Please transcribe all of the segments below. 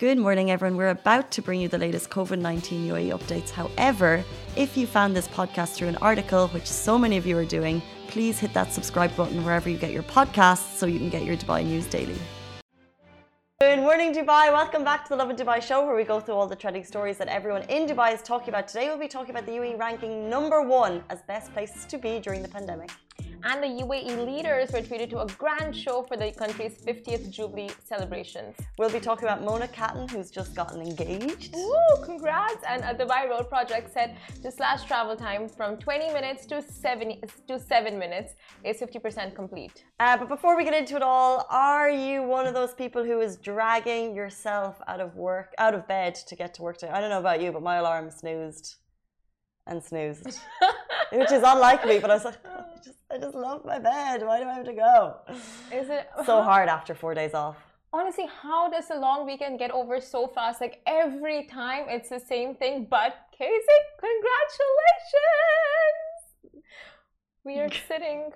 Good morning, everyone. We're about to bring you the latest COVID 19 UAE updates. However, if you found this podcast through an article, which so many of you are doing, please hit that subscribe button wherever you get your podcasts so you can get your Dubai news daily. Good morning, Dubai. Welcome back to the Lovin Dubai show, where we go through all the trending stories that everyone in Dubai is talking about. Today, we'll be talking about the UAE ranking number one as best places to be during the pandemic and the UAE leaders were treated to a grand show for the country's 50th Jubilee celebrations. We'll be talking about Mona Kattan, who's just gotten engaged. Woo, congrats! And a Dubai Road Project said to slash travel time from 20 minutes to 7, to 7 minutes is 50% complete. Uh, but before we get into it all, are you one of those people who is dragging yourself out of work, out of bed to get to work today? I don't know about you, but my alarm snoozed and snoozed, which is unlike me. But I was like, oh, I, just, I just love my bed. Why do I have to go? Is it so hard after four days off? Honestly, how does a long weekend get over so fast? Like every time it's the same thing. But Casey, congratulations! We are sitting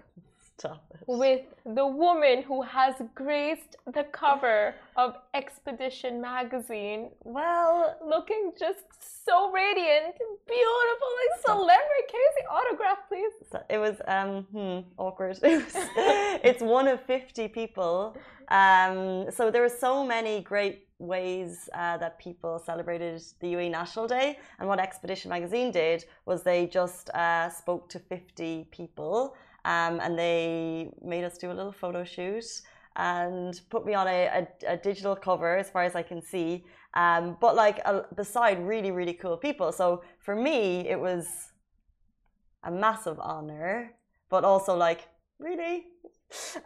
with the woman who has graced the cover of Expedition magazine. Well, looking just so radiant, beautiful, like celebrity. Casey, autograph, please? It was um hmm, awkward. It was, it's one of fifty people. Um, so there were so many great ways uh, that people celebrated the UAE National Day. And what Expedition magazine did was they just uh, spoke to 50 people um, and they made us do a little photo shoot and put me on a, a, a digital cover as far as I can see. Um, but like beside really, really cool people. So for me, it was a massive honor, but also like, really?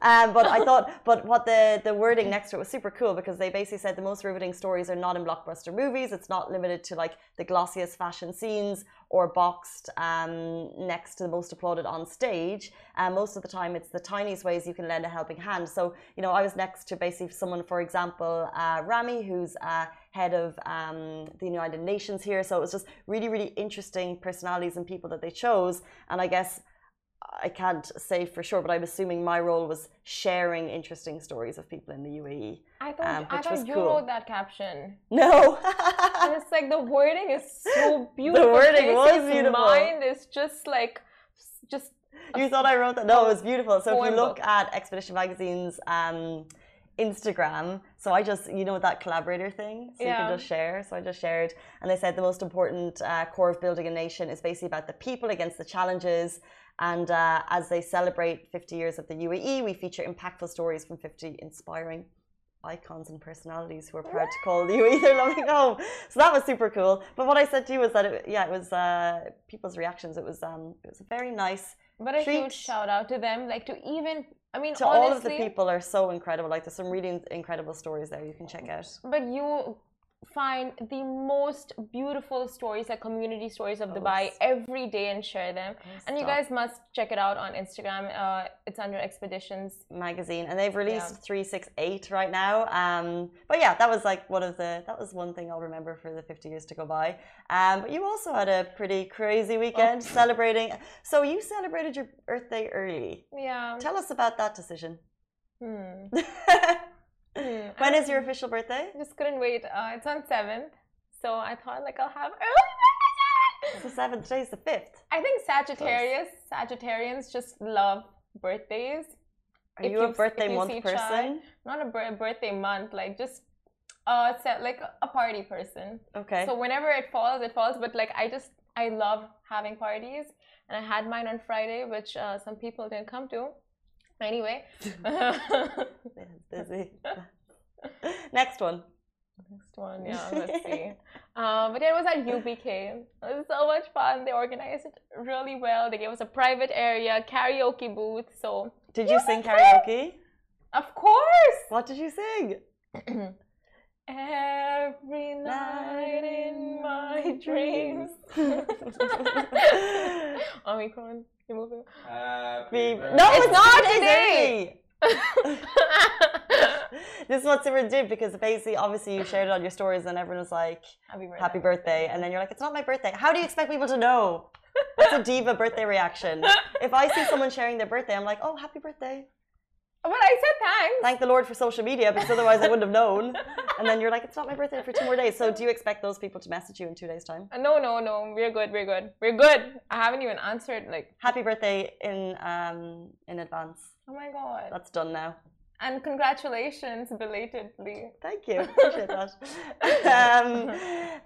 Um, but I thought, but what the, the wording next to it was super cool because they basically said the most riveting stories are not in blockbuster movies. It's not limited to like the glossiest fashion scenes or boxed um, next to the most applauded on stage. And most of the time, it's the tiniest ways you can lend a helping hand. So, you know, I was next to basically someone, for example, uh, Rami, who's uh, head of um, the United Nations here. So it was just really, really interesting personalities and people that they chose. And I guess I can't say for sure, but I'm assuming my role was sharing interesting stories of people in the UAE. I thought, um, I thought you cool. wrote that caption. No. and it's like the wording is so beautiful. The wording was beautiful. Mind is just like, just. You thought I wrote that? No, it was beautiful. So if you look book. at Expedition Magazine's um, Instagram, so I just, you know, that collaborator thing, so yeah. you can just share. So I just shared, and they said the most important uh, core of building a nation is basically about the people against the challenges. And uh, as they celebrate 50 years of the UAE, we feature impactful stories from 50 inspiring icons and personalities who are proud to call the UAE their loving home. So that was super cool. But what I said to you was that, it, yeah, it was uh, people's reactions. It was um, it was a very nice. But a treat. huge shout out to them, like to even I mean, to honestly, all of the people are so incredible. Like, there's some really incredible stories there you can check out. But you find the most beautiful stories, like community stories of oh, Dubai, every day and share them. Oh, and you guys must check it out on Instagram. Uh, it's under Expeditions magazine, and they've released yeah. 368 right now. Um, but yeah, that was like one of the that was one thing I'll remember for the 50 years to go by. Um, but you also had a pretty crazy weekend oh. celebrating. So you celebrated your birthday early. Yeah. Tell us about that decision. Hmm. When is your official birthday? Just couldn't wait. Uh, it's on seventh, so I thought like I'll have early birthday. the seventh. Today's the fifth. I think Sagittarius, Sagittarians just love birthdays. Are if you a birthday month person? not a birthday month, like just uh, set like a party person. Okay. So whenever it falls, it falls. But like I just I love having parties, and I had mine on Friday, which uh, some people didn't come to. Anyway. busy. Next one. Next one, yeah, let's see. Um, but it was at UBK. It was so much fun. They organized it really well. They gave us a private area, karaoke booth. So did you sing karaoke? Of course. What did you sing? Every night my dreams. Omicron. You're moving. Happy uh, no, it's, not today. this is what Simran did because basically, obviously, you shared it on your stories and everyone was like, "Happy birthday!" Happy birthday. And then you're like, "It's not my birthday." How do you expect people to know? That's a diva birthday reaction. If I see someone sharing their birthday, I'm like, "Oh, happy birthday." But I said thanks. Thank the Lord for social media because otherwise I wouldn't have known. And then you're like, it's not my birthday for two more days. So do you expect those people to message you in two days' time? Uh, no, no, no. We're good. We're good. We're good. I haven't even answered. Like, happy birthday in um in advance. Oh my god. That's done now. And congratulations belatedly. Thank you. Appreciate that. um,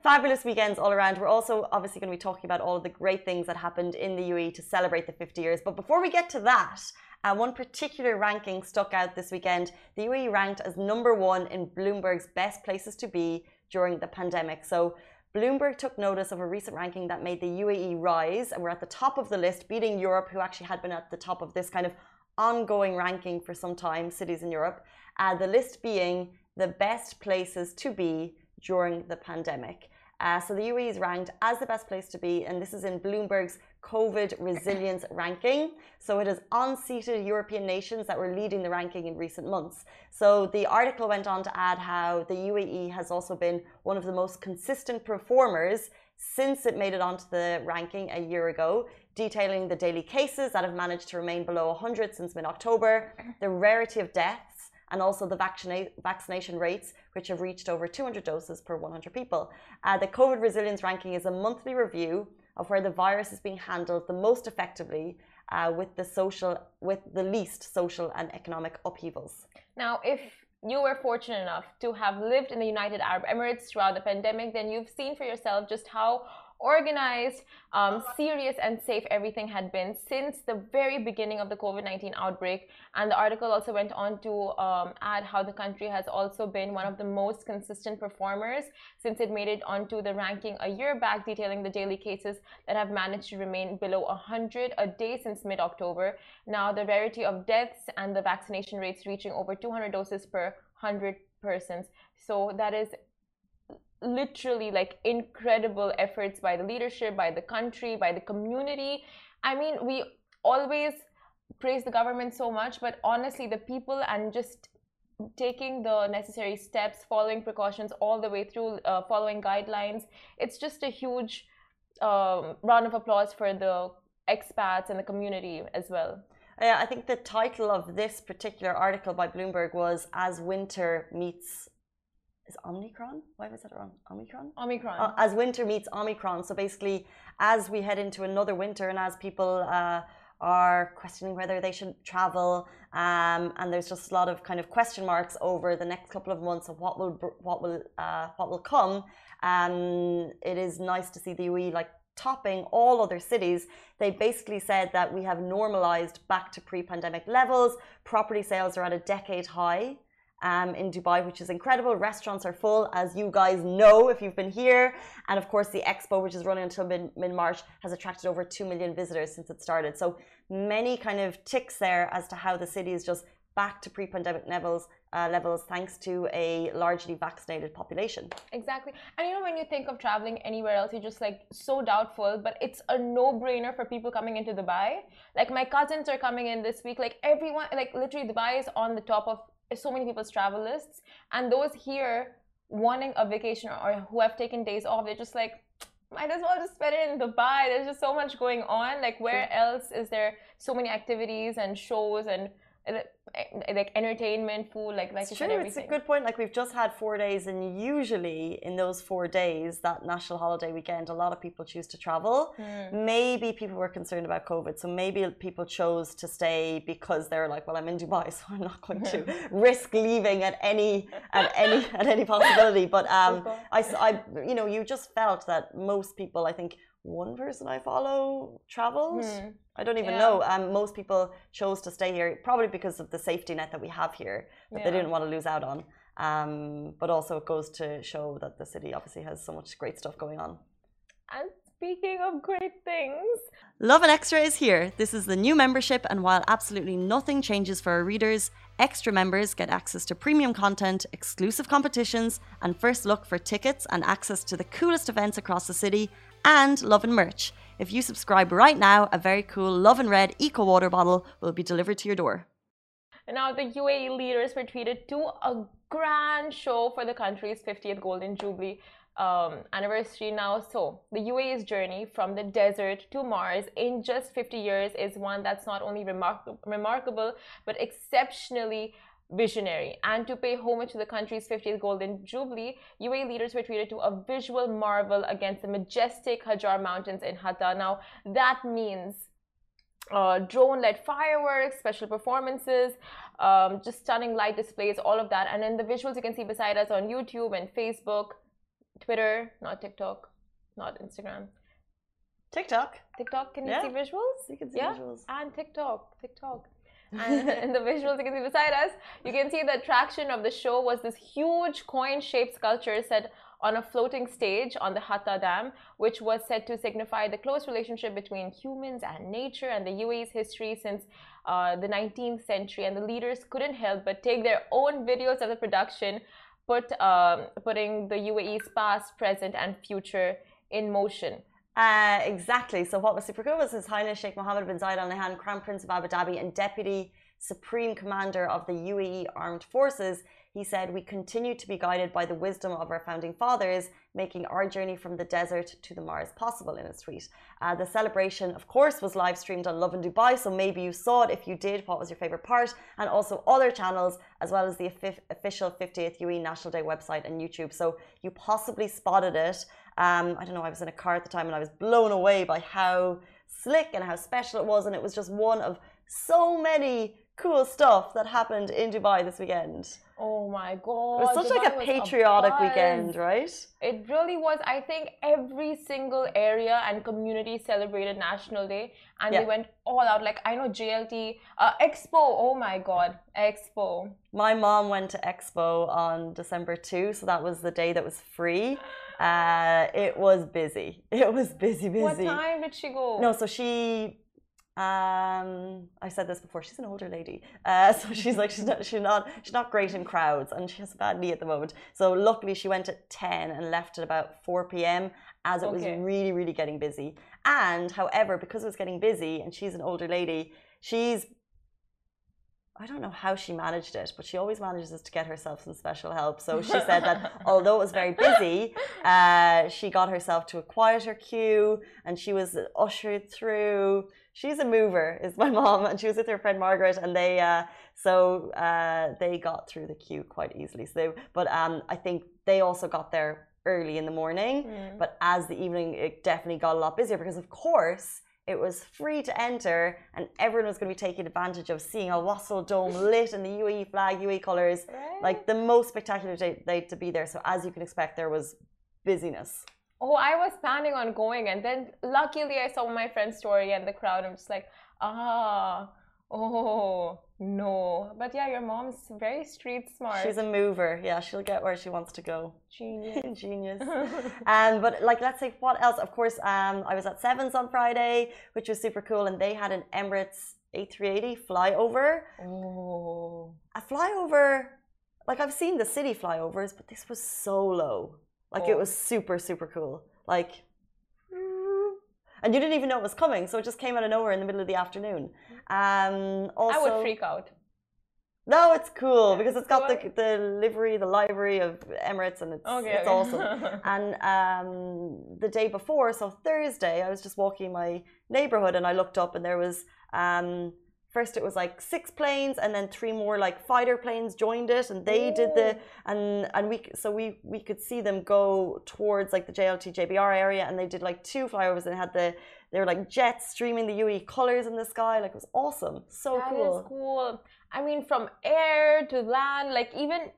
fabulous weekends all around. We're also obviously going to be talking about all of the great things that happened in the UAE to celebrate the 50 years. But before we get to that, uh, one particular ranking stuck out this weekend. The UAE ranked as number one in Bloomberg's best places to be during the pandemic. So Bloomberg took notice of a recent ranking that made the UAE rise, and we're at the top of the list, beating Europe, who actually had been at the top of this kind of ongoing ranking for some time, cities in Europe. Uh, the list being the best places to be during the pandemic. Uh, so the UAE is ranked as the best place to be, and this is in Bloomberg's COVID resilience ranking. So it is unseated European nations that were leading the ranking in recent months. So the article went on to add how the UAE has also been one of the most consistent performers since it made it onto the ranking a year ago, detailing the daily cases that have managed to remain below 100 since mid October, the rarity of deaths, and also the vaccina- vaccination rates, which have reached over 200 doses per 100 people. Uh, the COVID resilience ranking is a monthly review of where the virus is being handled the most effectively uh, with the social, with the least social and economic upheavals. Now, if you were fortunate enough to have lived in the United Arab Emirates throughout the pandemic, then you've seen for yourself just how organized, um, serious, and safe everything had been since the very beginning of the COVID 19 outbreak. And the article also went on to um, add how the country has also been one of the most consistent performers since it made it onto the ranking a year back, detailing the daily cases that have managed to remain below 100 a day since mid October. Now, the rarity of deaths and the vaccination rates reaching over 200 doses per 100 persons. So that is literally like incredible efforts by the leadership, by the country, by the community. I mean, we always praise the government so much, but honestly, the people and just taking the necessary steps, following precautions all the way through, uh, following guidelines, it's just a huge um, round of applause for the expats and the community as well. Yeah, I think the title of this particular article by Bloomberg was As Winter Meets is Omicron? Why was that wrong? Omicron? Omicron. Uh, as winter meets Omicron. So basically, as we head into another winter and as people uh, are questioning whether they should travel, um, and there's just a lot of kind of question marks over the next couple of months of what will what will uh, what will come. Um, it is nice to see the UE like topping all other cities. They basically said that we have normalized back to pre-pandemic levels. Property sales are at a decade high um, in Dubai, which is incredible. Restaurants are full, as you guys know if you've been here. And of course, the expo, which is running until mid March, has attracted over 2 million visitors since it started. So many kind of ticks there as to how the city is just back to pre pandemic levels. Uh, levels thanks to a largely vaccinated population. Exactly. And you know, when you think of traveling anywhere else, you're just like so doubtful, but it's a no brainer for people coming into Dubai. Like, my cousins are coming in this week. Like, everyone, like, literally, Dubai is on the top of so many people's travel lists and those here wanting a vacation or who have taken days off they're just like might as well just spend it in dubai. There's just so much going on. Like where else is there so many activities and shows and like entertainment, food, like like it's true. It's a good point. Like we've just had four days, and usually in those four days, that national holiday weekend, a lot of people choose to travel. Mm. Maybe people were concerned about COVID, so maybe people chose to stay because they're like, well, I'm in Dubai, so I'm not going to risk leaving at any at any at any possibility. But um, I, I, you know, you just felt that most people, I think one person I follow travels. Mm. I don't even yeah. know. Um, most people chose to stay here probably because of the safety net that we have here that yeah. they didn't want to lose out on. Um, but also it goes to show that the city obviously has so much great stuff going on. And speaking of great things, Lovin Extra is here. This is the new membership, and while absolutely nothing changes for our readers, extra members get access to premium content, exclusive competitions, and first look for tickets and access to the coolest events across the city and Lovin merch. If you subscribe right now, a very cool Lovin Red Eco Water bottle will be delivered to your door. Now, the UAE leaders were treated to a grand show for the country's 50th Golden Jubilee um, anniversary now. So, the UAE's journey from the desert to Mars in just 50 years is one that's not only remark- remarkable but exceptionally visionary. And to pay homage to the country's 50th Golden Jubilee, UAE leaders were treated to a visual marvel against the majestic Hajar Mountains in Hatta. Now, that means uh, drone-led fireworks, special performances, um, just stunning light displays, all of that. And then the visuals you can see beside us on YouTube and Facebook, Twitter, not TikTok, not Instagram. TikTok. TikTok, can you yeah. see visuals? You can see yeah? visuals. And TikTok, TikTok. And in the visuals you can see beside us, you can see the attraction of the show was this huge coin-shaped sculpture set on a floating stage on the Hatta Dam, which was said to signify the close relationship between humans and nature and the UAE's history since uh, the 19th century. And the leaders couldn't help but take their own videos of the production, put um, putting the UAE's past, present, and future in motion. Uh, exactly. So what was super cool was His Highness Sheikh Mohammed bin Zayed Al Nahyan, Crown Prince of Abu Dhabi and Deputy Supreme Commander of the UAE Armed Forces he said, We continue to be guided by the wisdom of our founding fathers, making our journey from the desert to the Mars possible in a tweet. Uh, the celebration, of course, was live streamed on Lovin Dubai, so maybe you saw it. If you did, what was your favorite part? And also other channels, as well as the official 50th UAE National Day website and YouTube. So you possibly spotted it. Um, I don't know, I was in a car at the time and I was blown away by how slick and how special it was. And it was just one of so many cool stuff that happened in Dubai this weekend. Oh my god. It was such Dubai like a patriotic a weekend, right? It really was. I think every single area and community celebrated National Day and yeah. they went all out. Like I know JLT uh, Expo. Oh my god, Expo. My mom went to Expo on December 2, so that was the day that was free. Uh, it was busy. It was busy, busy. What time did she go? No, so she um, I said this before. She's an older lady, uh, so she's like she's not she's not she's not great in crowds, and she has a bad knee at the moment. So luckily, she went at ten and left at about four p.m. as it okay. was really really getting busy. And however, because it was getting busy, and she's an older lady, she's I don't know how she managed it, but she always manages to get herself some special help. So she said that although it was very busy, uh, she got herself to a quieter queue and she was ushered through she's a mover, is my mom, and she was with her friend Margaret, and they uh, so uh, they got through the queue quite easily. So, they, but um, I think they also got there early in the morning. Mm. But as the evening, it definitely got a lot busier because, of course. It was free to enter, and everyone was going to be taking advantage of seeing Al Wasl Dome lit in the UAE flag, UAE colours, right. like the most spectacular day, day to be there. So, as you can expect, there was busyness. Oh, I was planning on going, and then luckily I saw my friend's story and the crowd. I'm just like, ah, oh no. But yeah, your mom's very street smart. She's a mover. Yeah, she'll get where she wants to go. Genius. Genius. um, but like, let's say what else? Of course, um, I was at Sevens on Friday, which was super cool, and they had an Emirates A380 flyover. Oh. A flyover. Like I've seen the city flyovers, but this was so low. Like it oh. was super, super cool. Like, and you didn't even know it was coming, so it just came out of nowhere in the middle of the afternoon. Um, also, I would freak out. No, it's cool because it's got the, the livery, the livery of Emirates, and it's okay, it's okay. awesome. and um, the day before, so Thursday, I was just walking my neighborhood and I looked up and there was um, first it was like six planes and then three more like fighter planes joined it and they Ooh. did the and and we so we we could see them go towards like the JLT JBR area and they did like two flyovers and had the they were like jets streaming the UE colors in the sky like it was awesome so that cool is cool I mean, from air to land, like even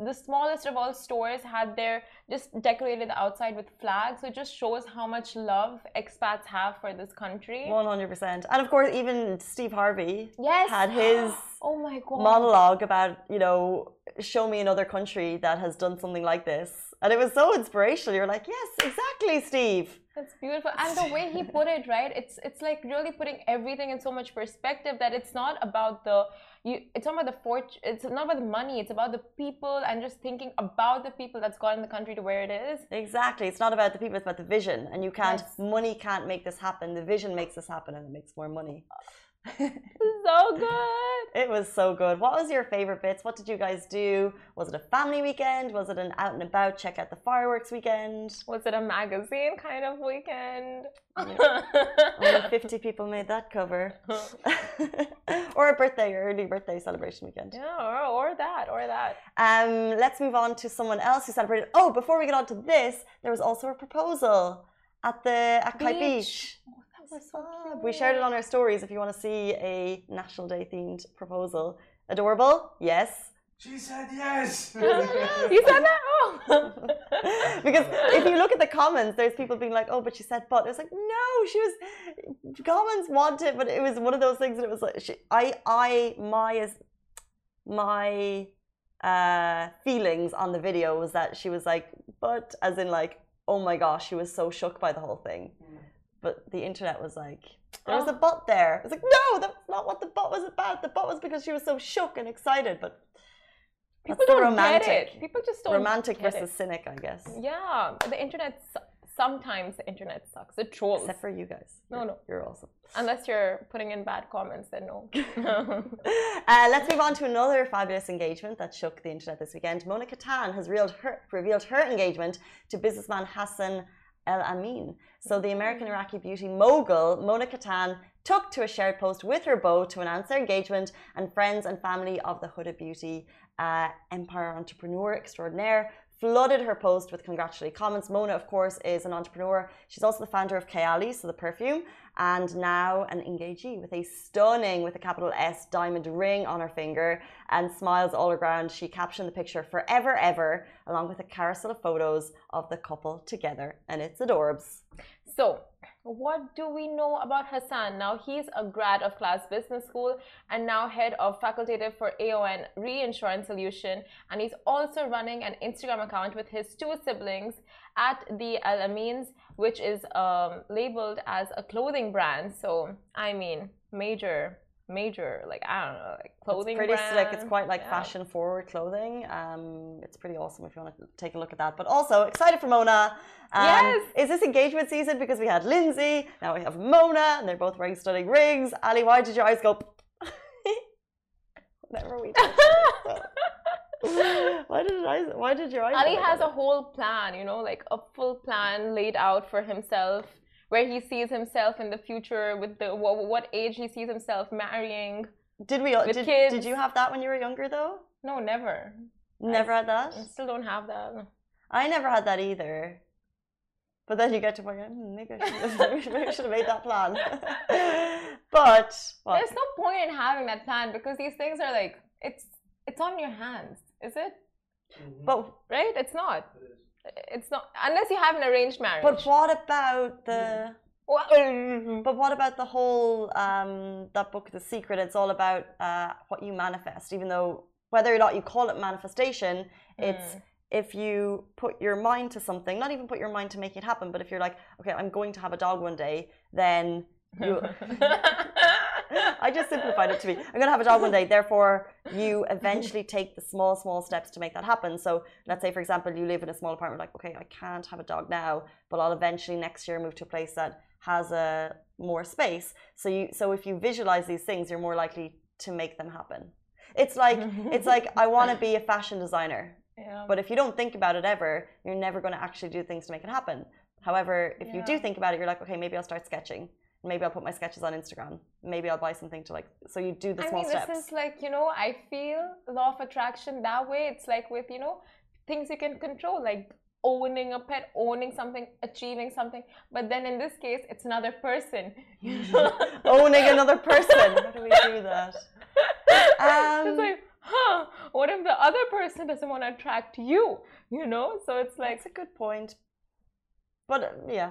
the smallest of all stores had their just decorated the outside with flags. So it just shows how much love expats have for this country. 100%. And of course, even Steve Harvey yes. had his oh my God. monologue about, you know, show me another country that has done something like this. And it was so inspirational. You're like, yes, exactly, Steve. That's beautiful. And the way he put it, right? It's it's like really putting everything in so much perspective that it's not about the you it's not about the fortune it's not about the money it's about the people and just thinking about the people that's gotten the country to where it is exactly it's not about the people it's about the vision and you can't yes. money can't make this happen the vision makes this happen and it makes more money so good. It was so good. What was your favorite bits? What did you guys do? Was it a family weekend? Was it an out and about check out the fireworks weekend? Was it a magazine kind of weekend? Only 50 people made that cover. or a birthday or early birthday celebration weekend. Yeah, or, or that, or that. Um, let's move on to someone else who celebrated. Oh, before we get on to this, there was also a proposal at the at Kite Beach. Oh, so we shared it on our stories if you want to see a National Day themed proposal. Adorable? Yes. She said yes. you said that? Oh. because if you look at the comments, there's people being like, oh, but she said but. It was like, no, she was, comments want it, but it was one of those things that it was like, she, I, I, my, is, my uh, feelings on the video was that she was like, but as in like, oh my gosh, she was so shook by the whole thing. Mm but the internet was like, there was oh. a bot there. It was like, no, that's not what the bot was about. The bot was because she was so shook and excited. But people don't romantic. get it. People just don't. Romantic versus it. cynic, I guess. Yeah, the internet. Sometimes the internet sucks. The trolls. Except for you guys. No, you're, no, you're awesome. Unless you're putting in bad comments, then no. uh, let's move on to another fabulous engagement that shook the internet this weekend. Mona Kattan has revealed her, revealed her engagement to businessman Hassan ElAmin. So the American Iraqi beauty mogul Mona Kattan took to a shared post with her beau to announce their engagement, and friends and family of the Huda Beauty uh, empire entrepreneur extraordinaire flooded her post with congratulatory comments. Mona, of course, is an entrepreneur. She's also the founder of Kayali, so the perfume, and now an engagee with a stunning, with a capital S, diamond ring on her finger and smiles all around. She captioned the picture forever, ever, along with a carousel of photos of the couple together, and it's adorbs. So, what do we know about Hassan? Now, he's a grad of Cass Business School and now head of facultative for Aon Reinsurance Solution. And he's also running an Instagram account with his two siblings at the Al Amins, which is um, labeled as a clothing brand. So, I mean, major major like I don't know like clothing. It's pretty brand. slick. It's quite like yeah. fashion forward clothing. Um, it's pretty awesome if you want to take a look at that. But also excited for Mona. Um, yes. Is this engagement season? Because we had Lindsay, now we have Mona, and they're both wearing stunning rings. Ali, why did your eyes go? Whatever we. why did eyes? Why did your eyes? Ali has a whole plan. You know, like a full plan laid out for himself where he sees himself in the future with the what, what age he sees himself marrying. Did we? Did, kids. did you have that when you were younger though? No, never. Never I, had that. I still don't have that. I never had that either. But then you get to point, hmm, maybe I should, maybe I should have made that plan. but what? there's no point in having that plan because these things are like it's it's on your hands, is it? Mm-hmm. But right, it's not. It it's not unless you have an arranged marriage. But what about the? Mm. but what about the whole um, that book, The Secret? It's all about uh, what you manifest. Even though whether or not you call it manifestation, mm. it's if you put your mind to something, not even put your mind to make it happen, but if you're like, okay, I'm going to have a dog one day, then you. I just simplified it to me. I'm going to have a dog one day. Therefore, you eventually take the small, small steps to make that happen. So, let's say, for example, you live in a small apartment, like, okay, I can't have a dog now, but I'll eventually next year move to a place that has a more space. So, you, so if you visualize these things, you're more likely to make them happen. It's like, it's like I want to be a fashion designer. Yeah. But if you don't think about it ever, you're never going to actually do things to make it happen. However, if yeah. you do think about it, you're like, okay, maybe I'll start sketching maybe I'll put my sketches on Instagram. Maybe I'll buy something to like. So you do the small steps. I mean, this is like you know, I feel law of attraction that way. It's like with you know things you can control, like owning a pet, owning something, achieving something. But then in this case, it's another person. owning another person. How do we do that? Um, it's like, huh? What if the other person doesn't want to attract you? You know? So it's like. It's a good point. But uh, yeah,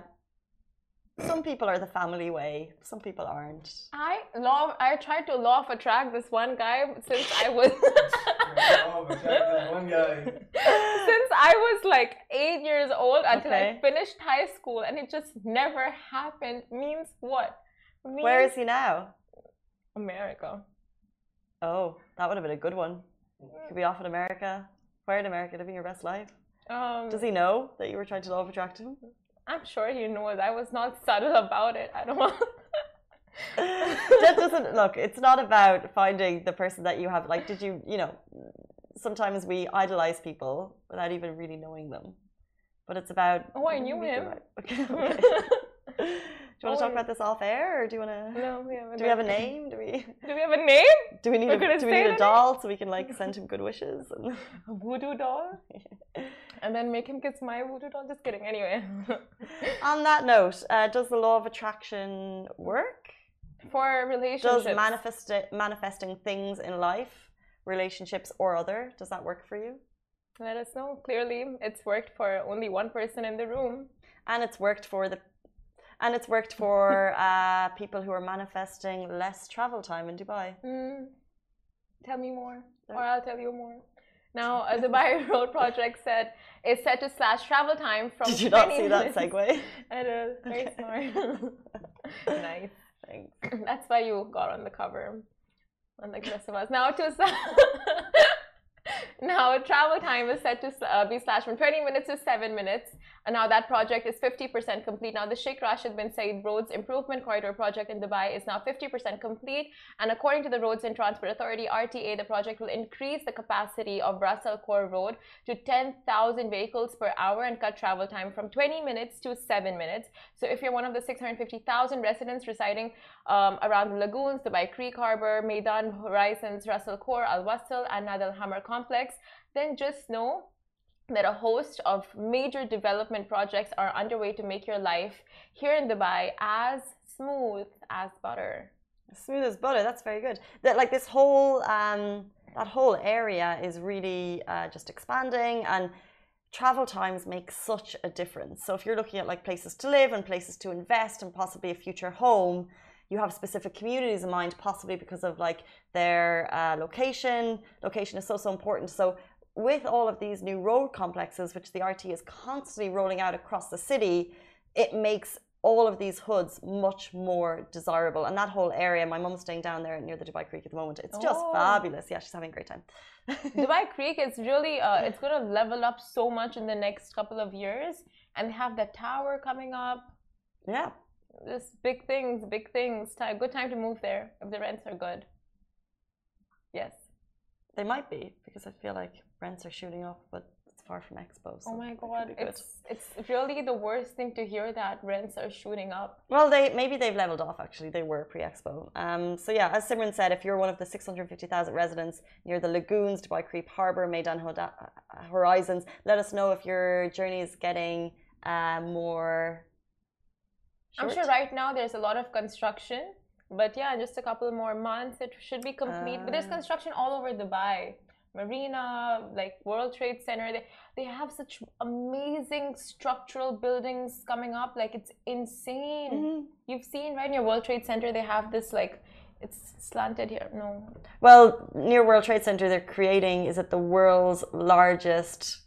some people are the family way. Some people aren't. I love. I tried to law of attract this one guy since I was. Since I was like eight years old until okay. I finished high school, and it just never happened. Means what? Means Where is he now? America. Oh, that would have been a good one. Could be off in America. Where in America living your best life? Um, Does he know that you were trying to law of attract him? I'm sure he knows. I was not subtle about it. I don't want. that doesn't look. It's not about finding the person that you have. Like, did you, you know, sometimes we idolize people without even really knowing them. But it's about. Oh, I knew him. Do you want to talk about this off air, or do you want to? No, we Do we have a name? Do we? Do we have a name? Do we need a, do we need a doll so we can like send him good wishes? And... A voodoo doll. and then make him kiss my voodoo doll. Just kidding. Anyway. On that note, uh, does the law of attraction work for relationships? Does manifest manifesting things in life, relationships or other, does that work for you? Let us know. Clearly, it's worked for only one person in the room. And it's worked for the and it's worked for uh, people who are manifesting less travel time in Dubai. Mm. Tell me more, or I'll tell you more. Now, a Dubai Road project said is set to slash travel time from. Did you not see that segue? I did. Very smart. nice. Thanks. That's why you got on the cover, unlike the rest of us. Now to now travel time is set to uh, be slashed from 20 minutes to 7 minutes and now that project is 50% complete. Now the Sheikh Rashid bin Said Roads Improvement Corridor project in Dubai is now 50% complete. And according to the Roads and Transport Authority, RTA, the project will increase the capacity of Ras Al Khor Road to 10,000 vehicles per hour and cut travel time from 20 minutes to 7 minutes. So if you're one of the 650,000 residents residing um, around the lagoons, Dubai Creek Harbor, Meydan Horizons, Ras Al Khor, Al Wasl, and Nad Al Hamar complex, then just know that a host of major development projects are underway to make your life here in Dubai as smooth as butter. Smooth as butter. That's very good. That like this whole um, that whole area is really uh, just expanding and travel times make such a difference. So if you're looking at like places to live and places to invest and possibly a future home, you have specific communities in mind, possibly because of like their uh, location. Location is so so important. So with all of these new road complexes, which the RT is constantly rolling out across the city, it makes all of these hoods much more desirable. And that whole area, my mum's staying down there near the Dubai Creek at the moment. It's just oh. fabulous. Yeah, she's having a great time. Dubai Creek is really, uh, it's going to level up so much in the next couple of years. And have the tower coming up. Yeah. This big things, big things. Time, good time to move there if the rents are good. Yes. They might be because I feel like rents are shooting up, but it's far from Expo. So oh my god, it's it's really the worst thing to hear that rents are shooting up. Well, they maybe they've leveled off. Actually, they were pre-Expo. Um, so yeah, as Simran said, if you're one of the 650,000 residents near the lagoons, Dubai Creek Harbour, Meydan Horizons, let us know if your journey is getting uh, more. I'm sure right now there's a lot of construction but yeah, just a couple more months, it should be complete. Uh, but there's ah. construction all over Dubai. Marina, like World Trade Center, they, they have such amazing structural buildings coming up. Like it's insane. Mm-hmm. You've seen right near World Trade Center, they have this like it's slanted here. No. Well, near World Trade Center, they're creating is it the world's largest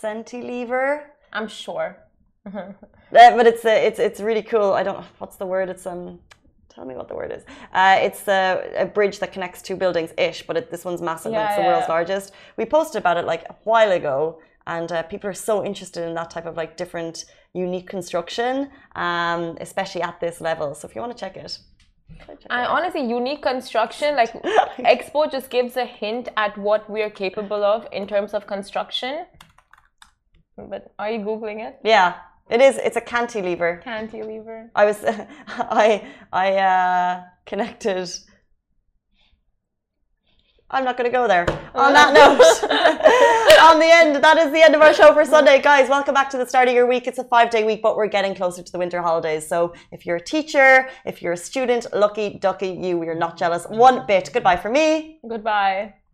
cantilever? I'm sure. uh, but it's uh, it's it's really cool. I don't what's the word. It's um tell me what the word is. Uh, it's a, a, bridge that connects two buildings ish, but it, this one's massive. Yeah, it's the world's largest. We posted about it like a while ago, and uh, people are so interested in that type of like different, unique construction, um, especially at this level. So if you want to check it. I honestly, unique construction, like Expo just gives a hint at what we're capable of in terms of construction. But are you Googling it? Yeah. It is. It's a cantilever. Cantilever. I was. I I uh, connected. I'm not going to go there. On that note, on the end, that is the end of our show for Sunday. Guys, welcome back to the start of your week. It's a five day week, but we're getting closer to the winter holidays. So if you're a teacher, if you're a student, lucky ducky you. We are not jealous one bit. Goodbye for me. Goodbye.